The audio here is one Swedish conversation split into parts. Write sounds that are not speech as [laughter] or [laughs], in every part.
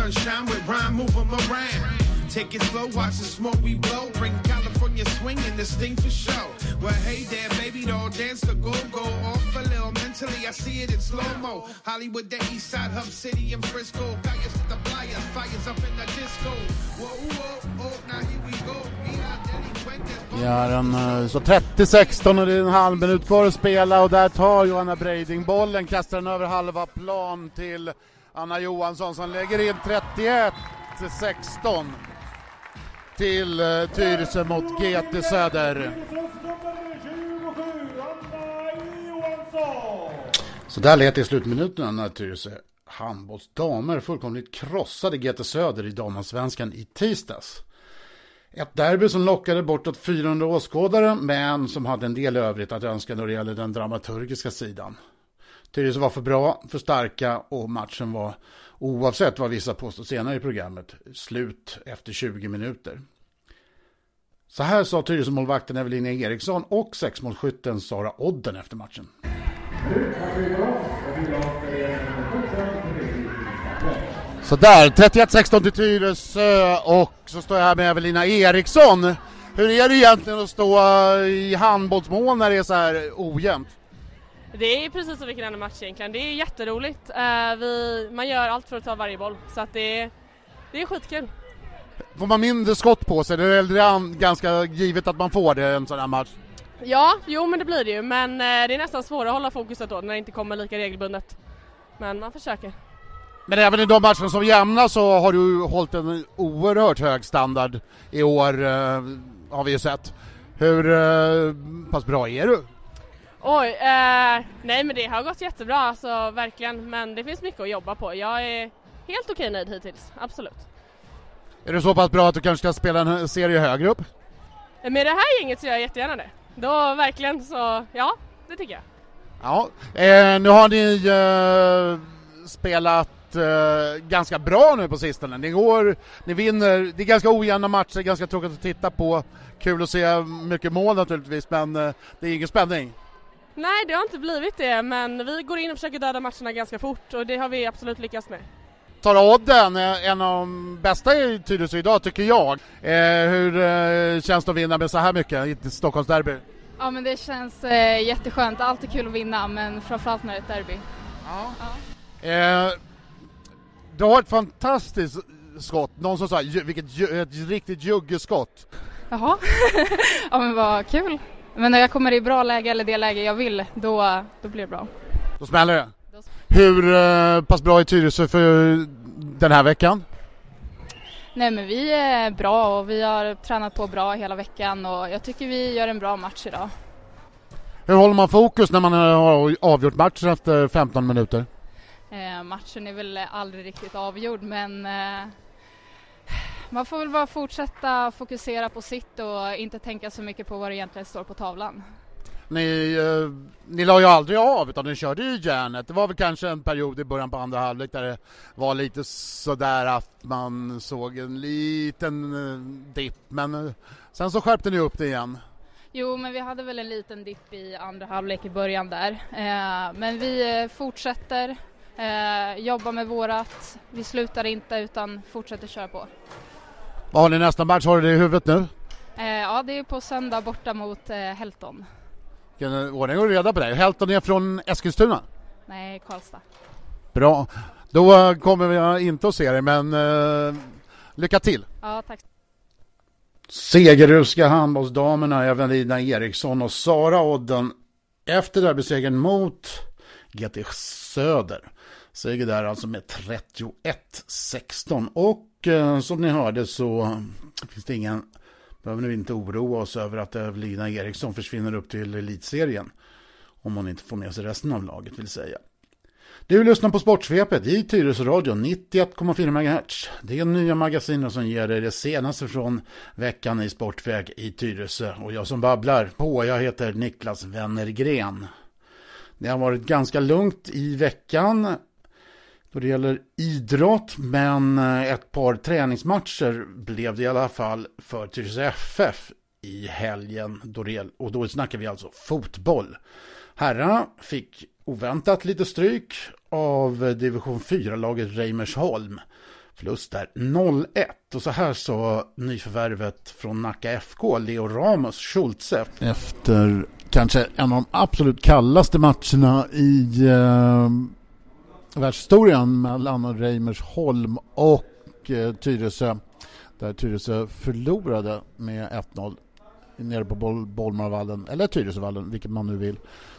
sunshine with rhyme, move them around. Take it slow, watch the smoke we blow. Bring California swinging, this thing for show. Well, hey there, baby doll, dance the go go off a little. Mentally, I see it in slow mo. Hollywood, the East Side, Hub City, and Frisco. Guys at the flyers, fires up in the disco. Whoa, whoa, oh, now here we go. Vi delincuentes. en, eh, så 30-16 och det är en halv minut kvar att spela och där tar Johanna Breiding bollen, kastar den över halva plan till Anna Johansson som lägger in 31-16 till eh, Tyresö mot GT Söder. Så där lät det i slutminuterna när Tyresö handbollsdamer fullkomligt krossade GT Söder i damallsvenskan i tisdags. Ett derby som lockade bortåt 400 åskådare, men som hade en del övrigt att önska när det gäller den dramaturgiska sidan. Tyresö var för bra, för starka och matchen var, oavsett vad vissa påstår senare i programmet, slut efter 20 minuter. Så här sa Tyresö-målvakten Evelina Eriksson och sexmålsskytten Sara Odden efter matchen. Sådär, 31-16 till Tyresö och så står jag här med Evelina Eriksson. Hur är det egentligen att stå i handbollsmål när det är så här ojämnt? Det är precis som vilken annan match egentligen. Det är jätteroligt. Uh, vi, man gör allt för att ta varje boll så att det, är, det är skitkul. Får man mindre skott på sig? Det är väl ganska givet att man får det en sån här match? Ja, jo men det blir det ju men uh, det är nästan svårare att hålla fokuset då när det inte kommer lika regelbundet. Men man försöker. Men även i de matcherna som jämna så har du hållit en oerhört hög standard i år, eh, har vi ju sett. Hur eh, pass bra är du? Oj, eh, nej men det har gått jättebra alltså verkligen men det finns mycket att jobba på. Jag är helt okej nöjd hittills, absolut. Är du så pass bra att du kanske ska spela en serie högre upp? Med det här gänget så gör jag jättegärna det. Då verkligen så, ja det tycker jag. Ja, eh, nu har ni eh, spelat eh, ganska bra nu på sistone. Ni går, ni vinner, det är ganska ojämna matcher, ganska tråkigt att titta på. Kul att se mycket mål naturligtvis, men eh, det är ingen spänning. Nej, det har inte blivit det, men vi går in och försöker döda matcherna ganska fort och det har vi absolut lyckats med. Tara Odden, en av de bästa i Tyresö idag tycker jag. Eh, hur eh, känns det att vinna med så här mycket i ett Stockholmsderby? Ja men det känns eh, jätteskönt, alltid kul att vinna men framförallt när det är ett derby. Ja. ja. Eh, du har ett fantastiskt skott, någon som sa vilket ett riktigt juggeskott. Jaha, [laughs] ja men vad kul. Men när jag kommer i bra läge eller det läge jag vill, då, då blir det bra. Då smäller det? Hur eh, pass bra är Tyresö för den här veckan? Nej men vi är bra och vi har tränat på bra hela veckan och jag tycker vi gör en bra match idag. Hur håller man fokus när man har avgjort matchen efter 15 minuter? Eh, matchen är väl aldrig riktigt avgjord men eh, man får väl bara fortsätta fokusera på sitt och inte tänka så mycket på vad det egentligen står på tavlan. Ni, eh, ni la ju aldrig av utan ni körde ju järnet. Det var väl kanske en period i början på andra halvlek där det var lite sådär att man såg en liten eh, dipp men eh, sen så skärpte ni upp det igen. Jo, men vi hade väl en liten dipp i andra halvlek i början där. Eh, men vi fortsätter eh, jobba med vårat. Vi slutar inte utan fortsätter köra på. Vad har ni nästa match? Har du det i huvudet nu? Eh, ja, det är på söndag borta mot eh, Helton. Vilken ordning och reda på dig. Helton är från Eskilstuna? Nej, Karlstad. Bra. Då kommer vi inte att se dig, men eh, lycka till. Ja, tack. Segerruska handbollsdamerna Evelina Eriksson och Sara Odden efter derbysegern mot GT Söder. Seger där alltså med 31-16 och eh, som ni hörde så finns det ingen behöver ni inte oroa oss över att Evelina Eriksson försvinner upp till elitserien. Om hon inte får med sig resten av laget vill säga. Du lyssnar på Sportsvepet i Tyresö Radio 91,4 MHz. Det är nya magasinet som ger dig det senaste från veckan i sportväg i Tyresö. Och jag som babblar på, jag heter Niklas Wennergren. Det har varit ganska lugnt i veckan då det gäller idrott, men eh, ett par träningsmatcher blev det i alla fall för Tyresö FF i helgen. Då det, och då snackar vi alltså fotboll. Herrarna fick oväntat lite stryk av eh, division 4-laget Reimersholm. Förlust där 0-1 och så här sa nyförvärvet från Nacka FK, Leo Ramos Schultze. Efter kanske en av de absolut kallaste matcherna i eh, världshistorien mellan Reimersholm och eh, Tyresö. Där Tyresö förlorade med 1-0 nere på Bol Bollmarvallen, eller Tyresövallen, vilket man nu vill.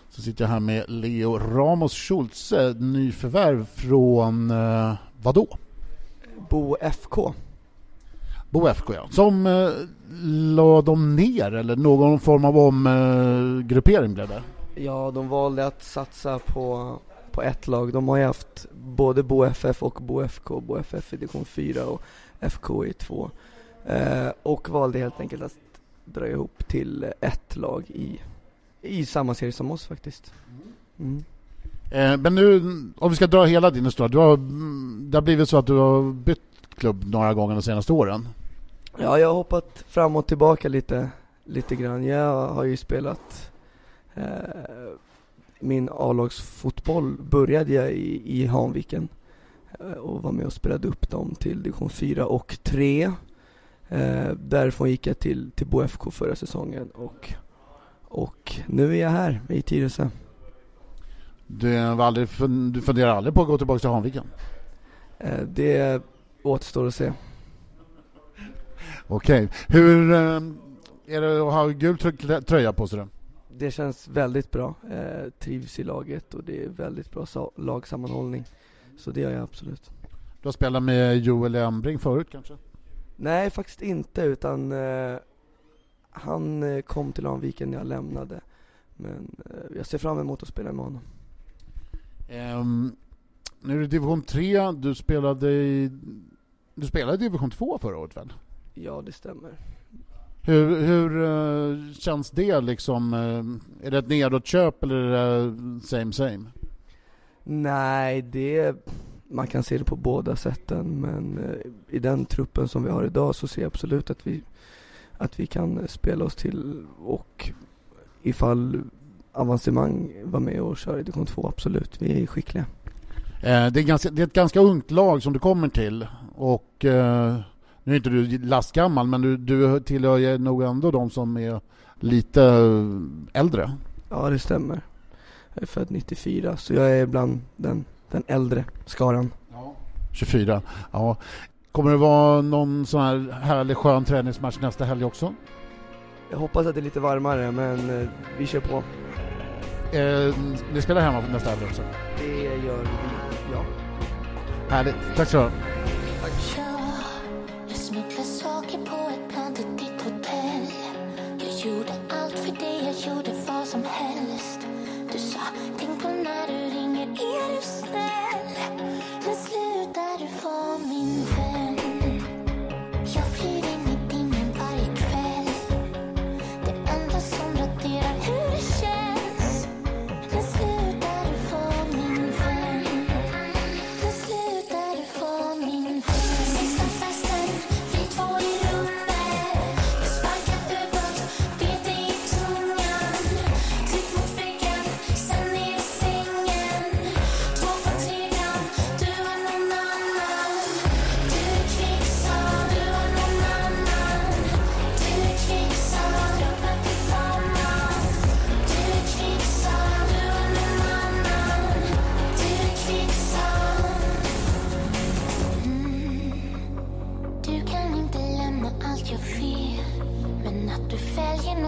Så sitter jag här med Leo Ramos Schultze, nyförvärv från eh, vadå? Bo FK. Bo FK ja. Som eh, la de ner eller någon form av omgruppering eh, blev det? Ja, de valde att satsa på, på ett lag. De har ju haft både Bo FF och Bo FK. Bo FF i division 4 och FK i 2. Eh, och valde helt enkelt att dra ihop till ett lag i, i samma serie som oss faktiskt. Mm. Eh, men nu, om vi ska dra hela din historia. Du har, det har blivit så att du har bytt klubb några gånger de senaste åren. Ja, jag har hoppat fram och tillbaka lite, lite grann. Jag har ju spelat eh, min A-lagsfotboll började jag i, i Hanviken eh, och var med och spelade upp dem till division 4 och 3. Eh, därifrån gick jag till, till BoFK förra säsongen och, och nu är jag här i Tyresö. Du, aldrig, du funderar aldrig på att gå tillbaka till Hanviken? Eh, det återstår att se. Okej. Hur eh, är det att ha gul tröja på sig? Då? Det känns väldigt bra. Eh, trivs i laget och det är väldigt bra lagsammanhållning. Så det gör jag absolut. Du har spelat med Joel Embring förut kanske? Nej, faktiskt inte utan eh, han eh, kom till Anviken när jag lämnade. Men eh, jag ser fram emot att spela med honom. Um, nu är det division 3, du spelade i du spelade i division 2 förra året väl? Ja, det stämmer. Hur, hur uh, känns det liksom? Uh, är det ett nedåtköp eller är det same same? Nej, det man kan se det på båda sätten men uh, i den truppen som vi har idag så ser jag absolut att vi att vi kan spela oss till och ifall avancemang var med och köra i division 2, absolut. Vi är skickliga. Det är, ganska, det är ett ganska ungt lag som du kommer till och nu är inte du lastgammal, men du, du tillhör nog ändå de som är lite äldre. Ja, det stämmer. Jag är född 94, så jag är bland den, den äldre skaran. Ja. 24, ja. Kommer det vara någon sån här härlig skön träningsmatch nästa helg också? Jag hoppas att det är lite varmare, men eh, vi kör på. Eh, ni spelar hemma nästa helg också? Det gör vi, ja. Härligt. Tack så mycket.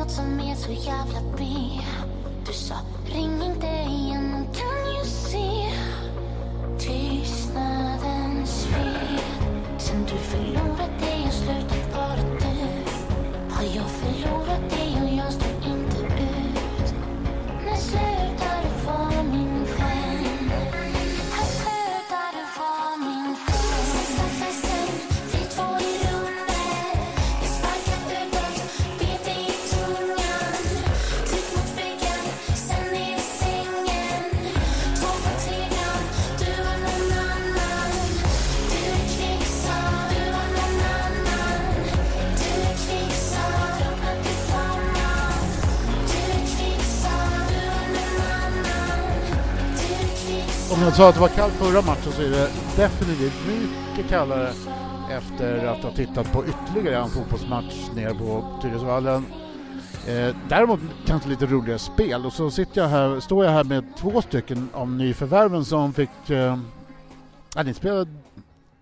Något som är så jävla B Du sa ring sa att det var kallt förra matchen så är det definitivt mycket kallare efter att ha tittat på ytterligare en fotbollsmatch nere på Tyresövallen. Eh, däremot kanske lite roligare spel och så sitter jag här, står jag här med två stycken av nyförvärven som fick... Eh, ja, ni spelade,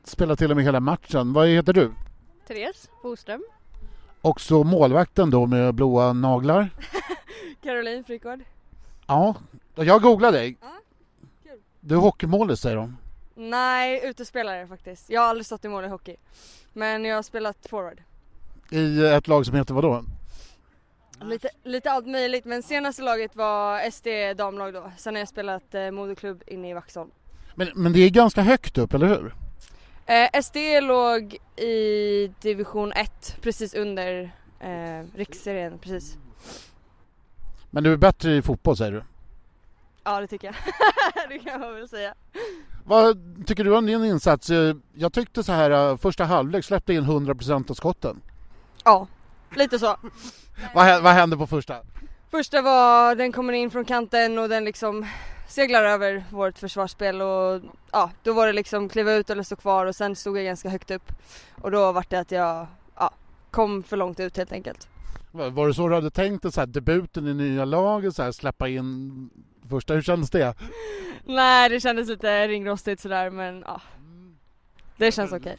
spelade till och med hela matchen. Vad heter du? Therese Boström. Och så målvakten då med blåa naglar. [laughs] Caroline Frykgård. Ja, jag googlade dig. Ja. Du är hockeymålis säger de. Nej, utespelare faktiskt. Jag har aldrig stått i mål i hockey. Men jag har spelat forward. I ett lag som heter vadå? Lite, lite allt möjligt men senaste laget var SD damlag då. Sen har jag spelat eh, moderklubb inne i Vaxholm. Men, men det är ganska högt upp, eller hur? Eh, SD låg i division 1 precis under eh, riksserien precis. Men du är bättre i fotboll säger du. Ja det tycker jag. [laughs] det kan man väl säga. Vad tycker du om din insats? Jag tyckte så här, eh, första halvlek släppte in 100% av skotten. Ja, lite så. Vad, vad hände på första? Första var, den kommer in från kanten och den liksom seglar över vårt försvarsspel och ja, då var det liksom kliva ut eller stå kvar och sen stod jag ganska högt upp. Och då var det att jag, ja, kom för långt ut helt enkelt. Var det så du hade tänkt dig, debuten i nya laget, så här, släppa in första? Hur kändes det? Nej, det kändes lite ringrostigt sådär men ja. Det känns okej.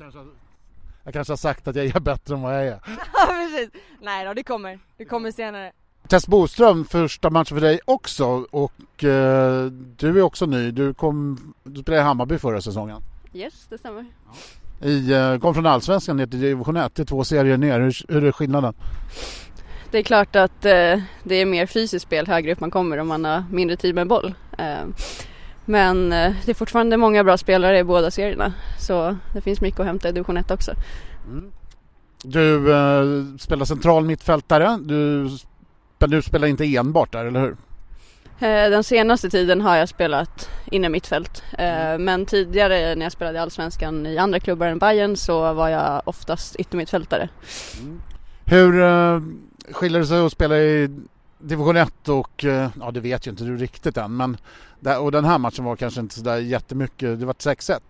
Jag kanske har sagt att jag är bättre än vad jag är. [laughs] Ja precis. Nej då, det kommer. Det kommer senare. Tess Boström, första matchen för dig också och eh, du är också ny. Du, kom, du spelade i Hammarby förra säsongen. Yes, det stämmer. I, eh, kom från Allsvenskan ner till division 1, det är två serier ner. Hur, hur är skillnaden? Det är klart att eh, det är mer fysiskt spel högre upp man kommer om man har mindre tid med boll. Eh, men eh, det är fortfarande många bra spelare i båda serierna. Så det finns mycket att hämta i division 1 också. Du eh, spelar central mittfältare. Du, du spelar inte enbart där, eller hur? Eh, den senaste tiden har jag spelat inne mittfält. Eh, men tidigare när jag spelade i Allsvenskan i andra klubbar än Bayern så var jag oftast yttermittfältare. Hur eh, skiljer det sig att spela i division 1 och, eh, ja det vet ju inte du riktigt än, men och den här matchen var kanske inte sådär jättemycket, det var 6-1.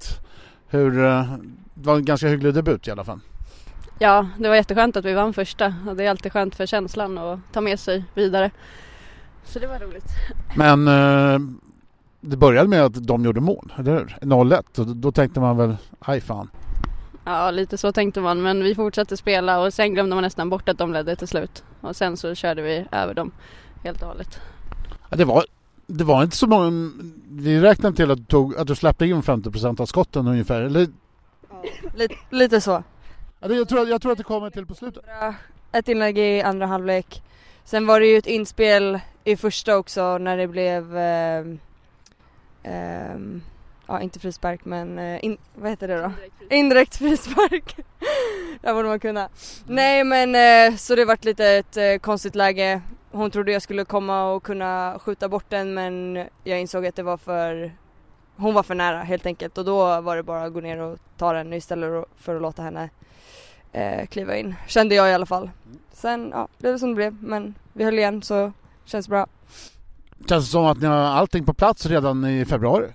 Hur, eh, det var en ganska hygglig debut i alla fall. Ja, det var jätteskönt att vi vann första och det är alltid skönt för känslan att ta med sig vidare. Så det var roligt. Men eh, det började med att de gjorde mål, eller hur? 0-1 och då, då tänkte man väl, aj fan. Ja, lite så tänkte man men vi fortsatte spela och sen glömde man nästan bort att de ledde till slut. Och sen så körde vi över dem helt och hållet. Ja, det, var, det var inte så många, vi räknade till att du, tog, att du släppte in 50% av skotten ungefär, eller? Lite, lite så. Ja, det, jag, tror, jag tror att det kommer till på slutet. Ett inlägg i andra halvlek. Sen var det ju ett inspel i första också när det blev ehm, ehm, Ja inte frispark men eh, in, vad heter det då? Indirekt frispark. det [laughs] borde man kunna. Nej men eh, så det vart lite ett eh, konstigt läge. Hon trodde jag skulle komma och kunna skjuta bort den men jag insåg att det var för hon var för nära helt enkelt och då var det bara att gå ner och ta den istället för att låta henne eh, kliva in. Kände jag i alla fall. Sen ja, blev det som det blev men vi höll igen så känns bra. Känns det som att ni har allting på plats redan i februari?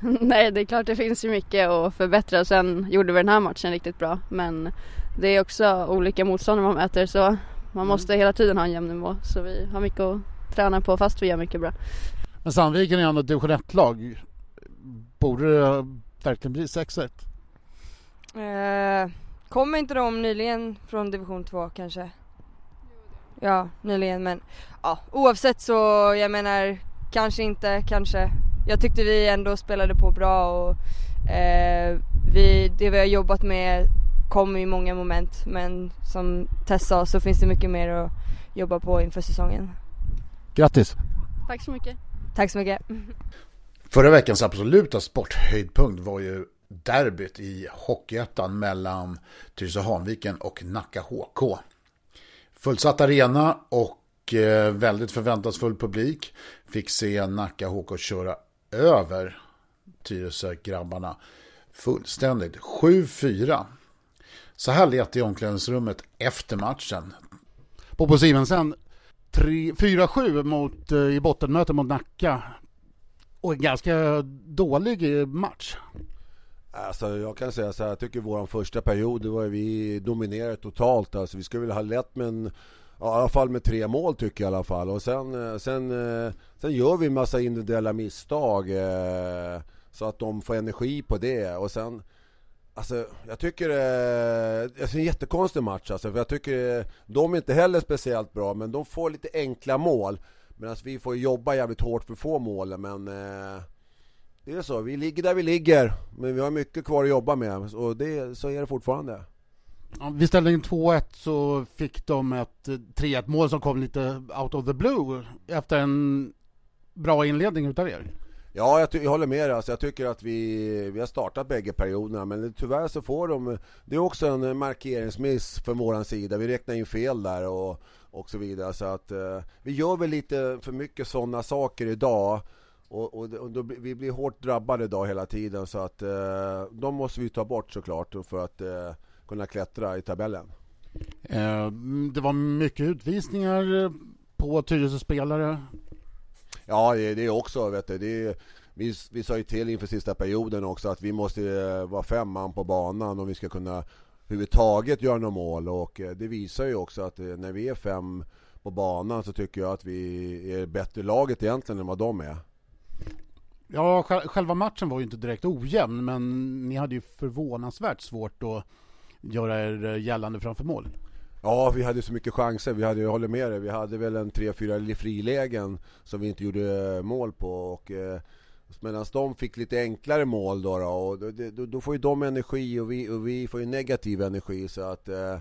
[laughs] Nej, det är klart det finns ju mycket att förbättra. Sen gjorde vi den här matchen riktigt bra. Men det är också olika motståndare man möter så man måste hela tiden ha en jämn nivå. Så vi har mycket att träna på fast vi gör mycket bra. Men Sandviken är ändå ett division 1-lag. Borde det verkligen bli 6-1? Eh, kommer inte de nyligen från division 2 kanske? Ja, nyligen men ja, oavsett så jag menar kanske inte, kanske. Jag tyckte vi ändå spelade på bra och eh, vi, det vi har jobbat med kommer i många moment men som Tess sa så finns det mycket mer att jobba på inför säsongen. Grattis! Tack så mycket. Tack så mycket. [laughs] Förra veckans absoluta sporthöjdpunkt var ju derbyt i Hockeyettan mellan Tyresö-Hanviken och Nacka HK. Fullsatt arena och eh, väldigt förväntansfull publik fick se Nacka HK köra över Tyresö-grabbarna fullständigt. 7-4. Så här lät det i omklädningsrummet efter matchen. Bobo Simensen 4-7 mot, eh, i bottenmöte mot Nacka. och en ganska dålig match. Alltså jag kan säga så här, jag tycker vår första period, det var vi dominerade totalt. Alltså vi skulle vilja ha lätt men Ja, i alla fall med tre mål tycker jag i alla fall. Och sen, eh, sen, eh, sen gör vi en massa individuella misstag. Eh, så att de får energi på det. Och sen, alltså jag tycker alltså, det är en jättekonstig match alltså. För jag tycker de är inte heller speciellt bra, men de får lite enkla mål. Medan alltså, vi får jobba jävligt hårt för att få målen, men det är så. Vi ligger där vi ligger, men vi har mycket kvar att jobba med. Och det, så är det fortfarande. Vid ställningen 2-1 så fick de ett eh, 3-1 mål som kom lite out of the blue efter en bra inledning utav er. Ja, jag, jag håller med dig. Alltså, jag tycker att vi, vi har startat bägge perioderna, men tyvärr så får de... Det är också en markeringsmiss från vår sida. Vi räknar in fel där och, och så vidare. Så att eh, vi gör väl lite för mycket sådana saker idag. Och, och, och då, vi blir hårt drabbade idag hela tiden så att eh, de måste vi ta bort såklart för att eh, kunna klättra i tabellen. Eh, det var mycket utvisningar på Tyresö spelare. Ja, det, det också. Vet du, det, vi, vi sa ju till inför sista perioden också att vi måste eh, vara fem man på banan om vi ska kunna överhuvudtaget göra några mål. Och eh, det visar ju också att när vi är fem på banan så tycker jag att vi är bättre laget egentligen än vad de är. Ja, själva matchen var ju inte direkt ojämn, men ni hade ju förvånansvärt svårt att göra er eh, gällande framför mål. Ja, vi hade så mycket chanser. Vi hade, jag håller med dig, vi hade väl en 3-4 frilägen som vi inte gjorde eh, mål på. Och, eh, Medan de fick lite enklare mål då, då och då, då, får ju de energi och vi, och vi får ju negativ energi så att eh,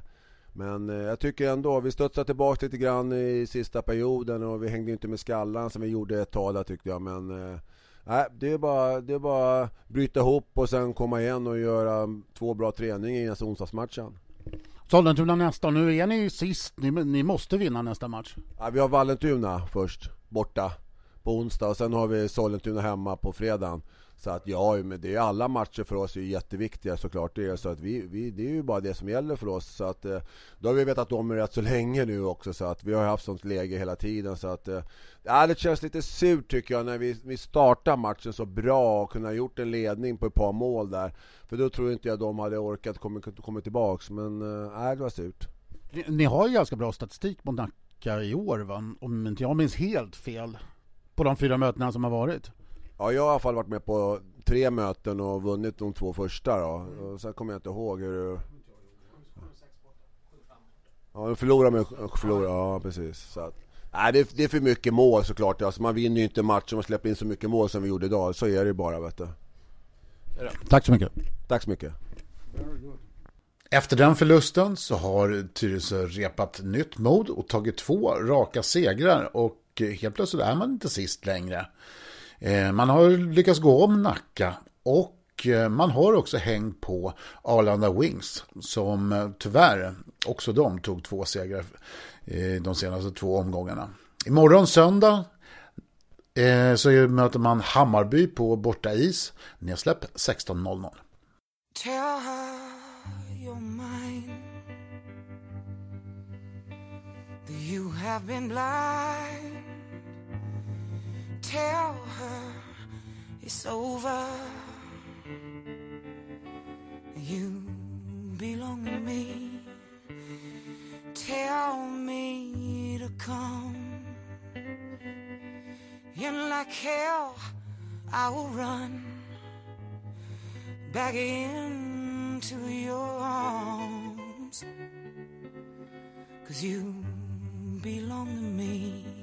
Men eh, jag tycker ändå, vi studsade tillbaka lite grann i sista perioden och vi hängde inte med skallan som vi gjorde ett tag där tyckte jag men eh, Nej, det är bara, det är bara bryta ihop och sen komma igen och göra två bra träningar innan onsdagsmatchen. Sollentuna nästa, nu är ni sist, ni, ni måste vinna nästa match. Ja, vi har Vallentuna först, borta på onsdag och sen har vi Sollentuna hemma på fredagen. Så att ja, men det är alla matcher för oss är jätteviktiga såklart. Det är, så att vi, vi, det är ju bara det som gäller för oss. Så att, eh, då har vi vetat om det rätt så länge nu också. Så att vi har haft sånt läge hela tiden. Så att, eh, ja, det känns lite surt tycker jag när vi, vi startar matchen så bra och kunna gjort en ledning på ett par mål där. För då tror inte jag de hade orkat komma, komma tillbaks. Men eh, nej, det var surt. Ni, ni har ju ganska bra statistik mot Nacka i år va? Om inte jag minns helt fel. På de fyra mötena som har varit. Ja, jag har i alla fall varit med på tre möten och vunnit de två första då. Och sen kommer jag inte ihåg hur... Ja, de förlorar med förlorar, ja precis. Så att, nej, det, är, det är för mycket mål såklart. Alltså, man vinner ju inte matcher om man släpper in så mycket mål som vi gjorde idag. Så är det ju bara vet du. Tack så mycket. Tack så mycket. Efter den förlusten så har Tyresö repat nytt mod och tagit två raka segrar och helt plötsligt är man inte sist längre. Eh, man har lyckats gå om Nacka och eh, man har också hängt på Arlanda Wings som eh, tyvärr också de tog två segrar de senaste två omgångarna. Imorgon söndag så möter man Hammarby på borta is. Nedsläpp 16.00. You have been blind tell her it's over. You belong to me. Tell me to come. And like hell, I will run back into your arms. Cause you belong to me.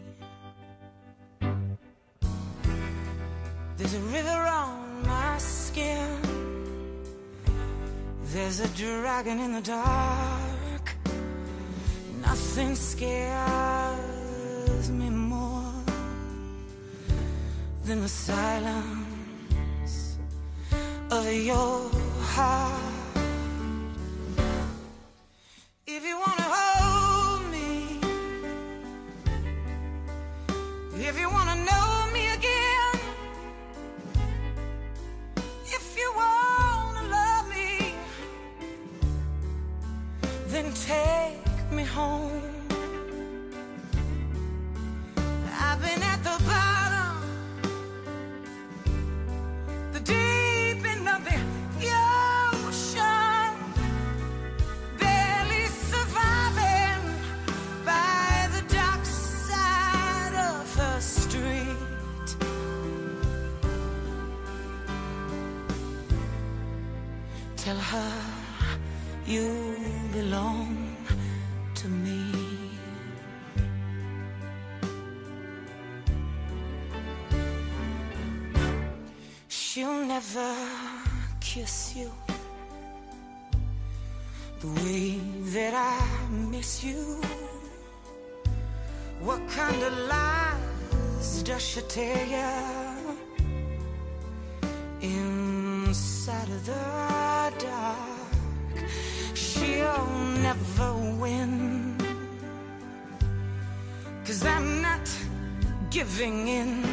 There's a river on my skin. There's a dragon in the dark. Nothing scares me more than the silence of your heart. Kiss you the way that I miss you. What kind of lies does she tell you inside of the dark? She'll never win. Cause I'm not giving in.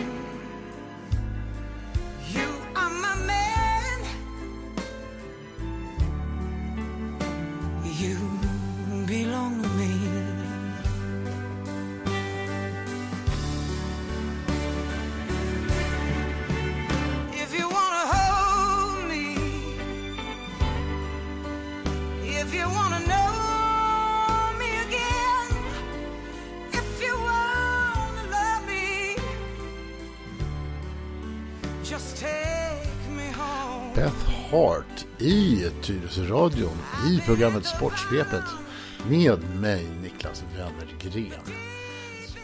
Tyresöradion i programmet Sportsvepet med mig Niklas Wennergren.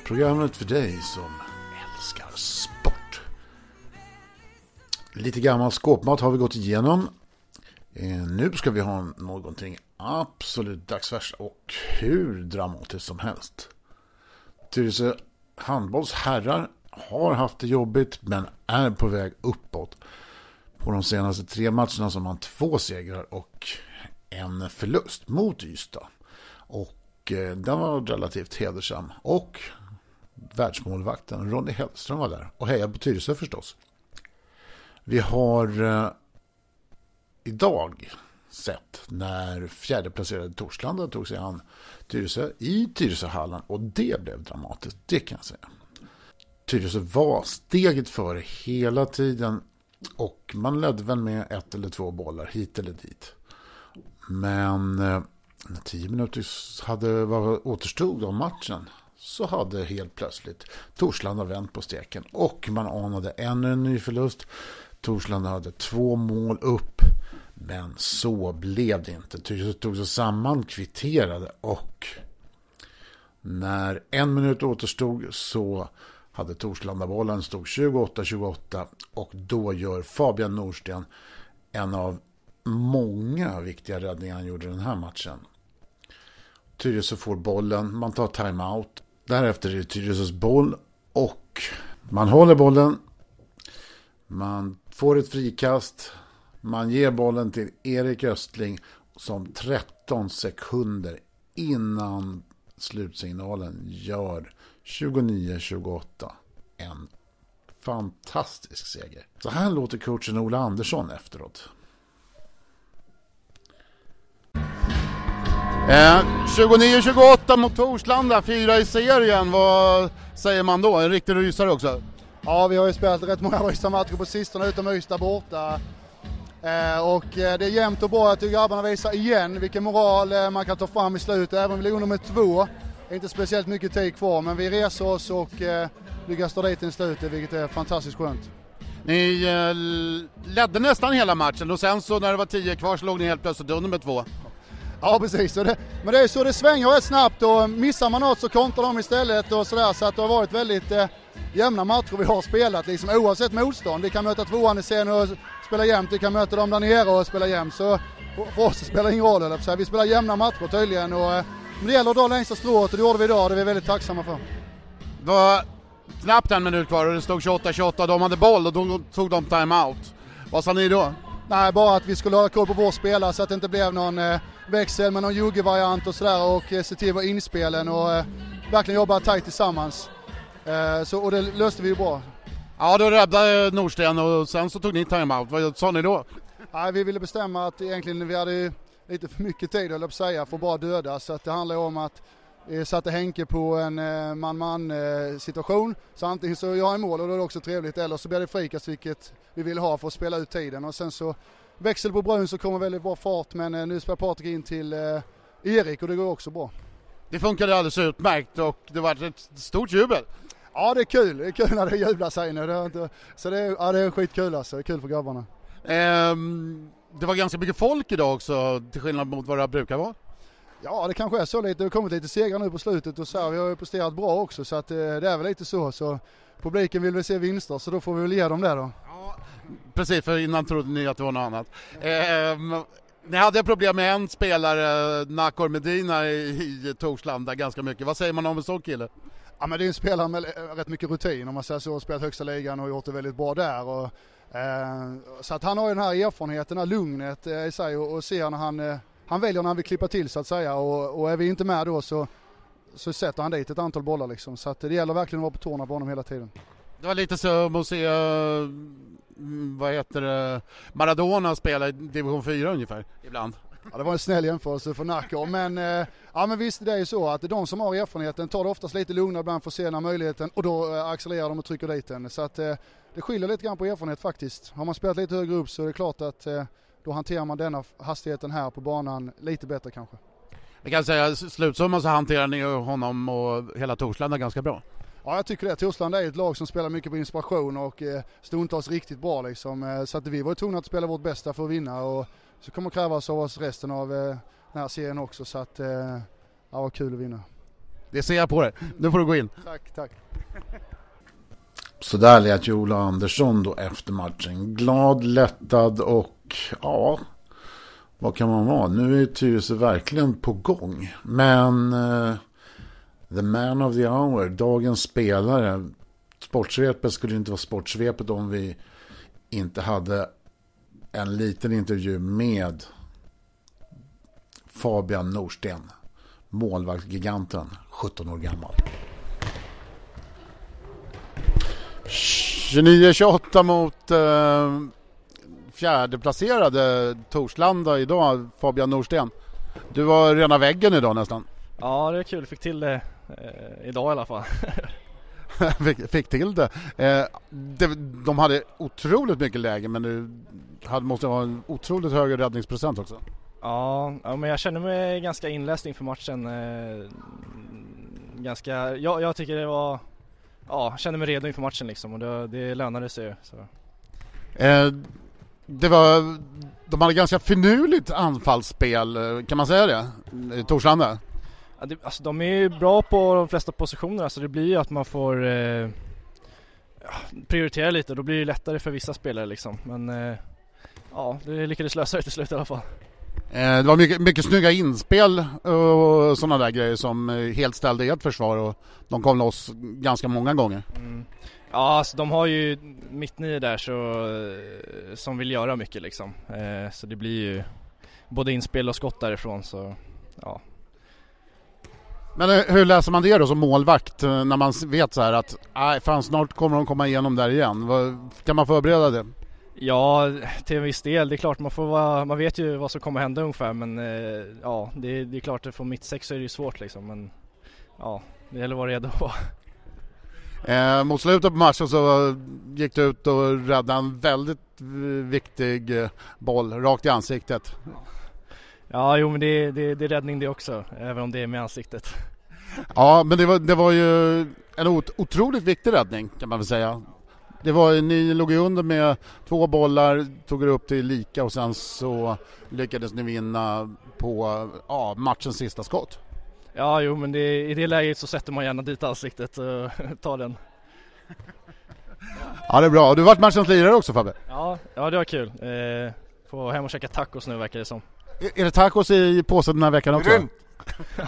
Programmet för dig som älskar sport. Lite gammal skåpmat har vi gått igenom. Eh, nu ska vi ha någonting absolut dagsfärskt och hur dramatiskt som helst. Tyresö handbolls herrar har haft det jobbigt men är på väg uppåt. På de senaste tre matcherna så har man två segrar och en förlust mot Ystad. Och eh, den var relativt hedersam. Och världsmålvakten Ronny Hellström var där. Och hejade på Tyresö förstås. Vi har eh, idag sett när fjärdeplacerade Torslanda tog sig an Tyresö i Tyresöhallen. Och det blev dramatiskt, det kan jag säga. Tyresö var steget före hela tiden och man ledde väl med ett eller två bollar hit eller dit. Men eh, när tio minuter hade var återstod av matchen så hade helt plötsligt Torslanda vänt på steken och man anade ännu en ny förlust. Torslanda hade två mål upp men så blev det inte. Tyresö tog sig samman, kvitterade och när en minut återstod så hade Torslandabollen, stod 28-28 och då gör Fabian Norsten en av många viktiga räddningar han gjorde den här matchen. Tyresö får bollen, man tar timeout. Därefter är det Tyresös boll och man håller bollen. Man får ett frikast. Man ger bollen till Erik Östling som 13 sekunder innan slutsignalen gör 29-28. En fantastisk seger. Så här låter coachen Ola Andersson efteråt. Eh, 29-28 mot Torslanda, fyra i serien. Vad säger man då? En riktig rysare också. Ja, vi har ju spelat rätt många Ystad-matcher på sistone utom Ystad borta. Eh, och eh, det är jämnt och bra. Jag tycker grabbarna visar igen vilken moral eh, man kan ta fram i slutet. Även om vi ligger med två. Inte speciellt mycket tid kvar, men vi reser oss och eh, lyckas ta dit i slutet, vilket är fantastiskt skönt. Ni eh, ledde nästan hela matchen och sen så när det var tio kvar så låg ni helt plötsligt under med två. Ja precis, det, men det är så det svänger rätt snabbt och missar man något så kontrar de istället och sådär så att det har varit väldigt eh, jämna matcher vi har spelat liksom oavsett motstånd. Vi kan möta tvåan i serien och spela jämnt, vi kan möta dem där nere och spela jämnt så för oss spelar det ingen roll eller så här. Vi spelar jämna matcher tydligen och eh, men det gäller att dra längsta strået och det gjorde vi idag och det är vi väldigt tacksamma för. Det var knappt en minut kvar och det stod 28-28 och de hade boll och då tog de timeout. Vad sa ni då? Nej, bara att vi skulle hålla koll på vår spelare så att det inte blev någon eh, växel med någon jugge-variant och sådär och eh, se till vår inspelen och eh, verkligen jobba tajt tillsammans. Eh, så, och det löste vi ju bra. Ja, då räddade Norsten och sen så tog ni timeout. Vad sa ni då? Nej, vi ville bestämma att egentligen vi hade ju lite för mycket tid, höll jag på säga, för att bara döda. Så att det handlar om att vi satte Henke på en eh, man-man eh, situation. Så antingen så gör jag mål och då är det också trevligt eller så blir det frikast vilket vi vill ha för att spela ut tiden. Och sen så växel på Brun så kommer väldigt bra fart men eh, nu spelar Patrik in till eh, Erik och det går också bra. Det funkade alldeles utmärkt och det var ett stort jubel. Ja det är kul, det är kul när det jublas här inne. Det är inte, så det är, ja, det är skitkul alltså, det är kul för grabbarna. Ehm, det var ganska mycket folk idag också, till skillnad mot vad det brukar vara. Ja, det kanske är så lite. Det har kommit lite segrar nu på slutet och så här, vi har ju presterat bra också så att eh, det är väl lite så. så publiken vill väl se vinster så då får vi väl ge dem det då. Precis, för innan trodde ni att det var något annat. Eh, ni hade problem med en spelare, Nakor Medina i, i Torslanda ganska mycket. Vad säger man om en sån kille? Ja men det är en spelare med rätt mycket rutin om man säger så, spelat högsta ligan och gjort det väldigt bra där. Och, eh, Eh, så att han har ju den här erfarenheten, det här lugnet eh, i sig och, ser när han, eh, han väljer när han vill klippa till så att säga och, och är vi inte med då så, så sätter han dit ett antal bollar liksom. Så att det gäller verkligen att vara på tårna på honom hela tiden. Det var lite som att se, mm, vad heter det, Maradona spela i division 4 ungefär, ibland. Ja, det var en snäll jämförelse för Nacka, men, eh, ja, men visst det är ju så att de som har erfarenheten tar det oftast lite lugnare ibland för att se när möjligheten och då eh, accelererar de och trycker dit den. Så att eh, det skiljer lite grann på erfarenhet faktiskt. Har man spelat lite högre upp så är det klart att då hanterar man denna hastigheten här på banan lite bättre kanske. Vi kan säga slutsumman så hanterar ni honom och hela Torslanda ganska bra. Ja, jag tycker det. Torslanda är ett lag som spelar mycket på inspiration och stundtals riktigt bra liksom. Så att vi var tvungna att spela vårt bästa för att vinna och så kommer krävas av oss resten av eh, den här serien också så att, eh, ja vad kul att vinna. Det ser jag på dig. Nu får du gå in. Tack, tack. Så där lät Ola Andersson då efter matchen. Glad, lättad och ja, vad kan man vara? Nu är Tyresö verkligen på gång. Men uh, the man of the hour, dagens spelare. Sportsvepet skulle inte vara sportsvepet om vi inte hade en liten intervju med Fabian Norsten, målvaktsgiganten, 17 år gammal. 29-28 mot eh, fjärdeplacerade Torslanda idag, Fabian Norsten. Du var rena väggen idag nästan. Ja, det är kul. Fick till det eh, idag i alla fall. [laughs] [laughs] fick, fick till det. Eh, det. De hade otroligt mycket läge men hade, måste ha en otroligt hög räddningsprocent också. Ja, ja, men jag känner mig ganska inläst inför matchen. Eh, ganska, ja, jag tycker det var, ja, kände mig redo inför matchen liksom och det, det lönade sig. Så. Eh, det var, de hade ganska finurligt anfallsspel, eh, kan man säga det? Torslanda? Det, alltså, de är ju bra på de flesta positioner, så alltså, det blir ju att man får eh, prioritera lite, då blir det lättare för vissa spelare liksom. Men eh, ja, det lyckades lösa det till slut i alla fall. Eh, det var mycket, mycket snygga inspel och sådana där grejer som eh, helt ställde ert försvar och de kom loss ganska många gånger. Mm. Ja, alltså de har ju mittnio där så, eh, som vill göra mycket liksom. Så det blir ju både inspel och skott därifrån så ja. Men hur läser man det då som målvakt när man vet så här att nej, fan snart kommer de komma igenom där igen? Kan man förbereda det? Ja, till en viss del. Det är klart man får vara, man vet ju vad som kommer hända ungefär men eh, ja, det, det är klart att få mitt sex så är det ju svårt liksom men ja, det gäller att vara redo. [laughs] Eh, mot slutet på matchen så gick du ut och räddade en väldigt viktig eh, boll rakt i ansiktet. Ja, jo men det, det, det är räddning det också, även om det är med ansiktet. [laughs] Ja, men det var, det var ju en otroligt viktig räddning kan man väl säga. Det var, ni låg ju under med två bollar, tog er upp till lika och sen så lyckades ni vinna på ja, matchens sista skott. Ja, jo men det, i det läget så sätter man gärna dit ansiktet och [laughs] tar den. Ja det är bra, du har varit matchens lirare också Fabbe? Ja, ja det var kul. Eh, få hem och käka tacos nu verkar det som. Är, det tacos i påsen den här veckan också? [laughs]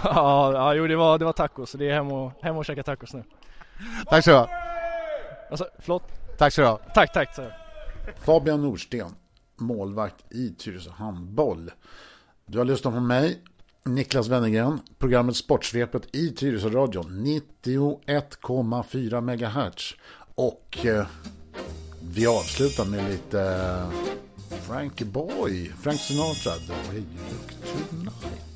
ja, ja, jo det var, det var tacos, så det är hem och, hem och käka tacos nu. Tack så du Alltså, förlåt? Tack så du ha. Tack, tack. Så. Fabian Nordsten, målvakt i Tyresö handboll. Du har lyssnat på mig, Niklas Wennergren, programmet Sportsvepet i Tyresö Radio 91,4 MHz. Och eh, vi avslutar med lite eh, Frankie Boy, Frank Sinatra, The Way You Look Tonight.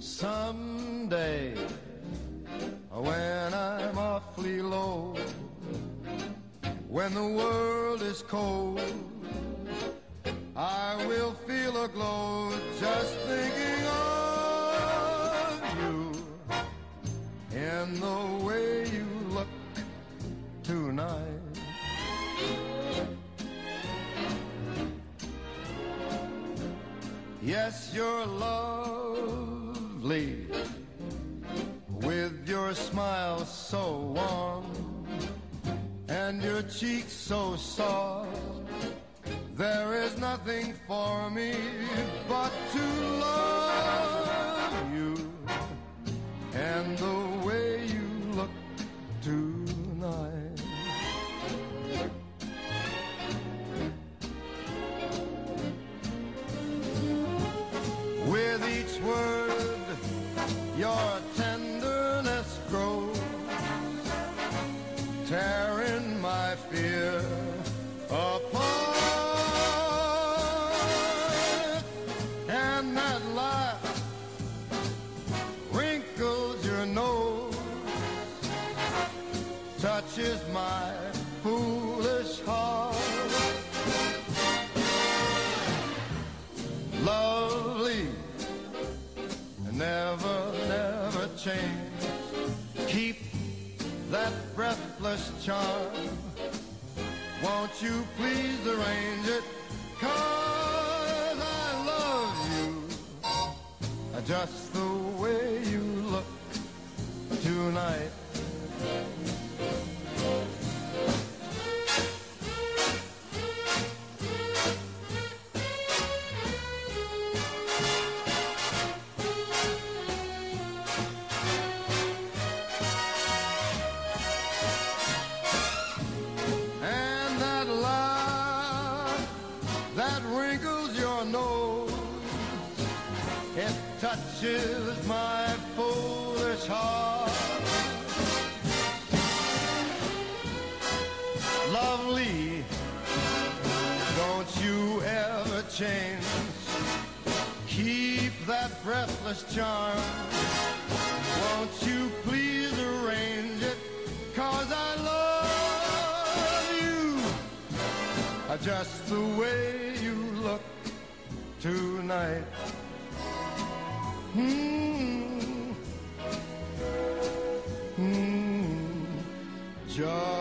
someday when I'm awfully low, when the world is cold, I will feel a glow you're lovely with your smile so warm and your cheeks so soft. There is nothing Your attention. Just touches my foolish heart. Lovely, don't you ever change. Keep that breathless charm. Won't you please arrange it? Cause I love you just the way you look tonight. Mm. Mm. Just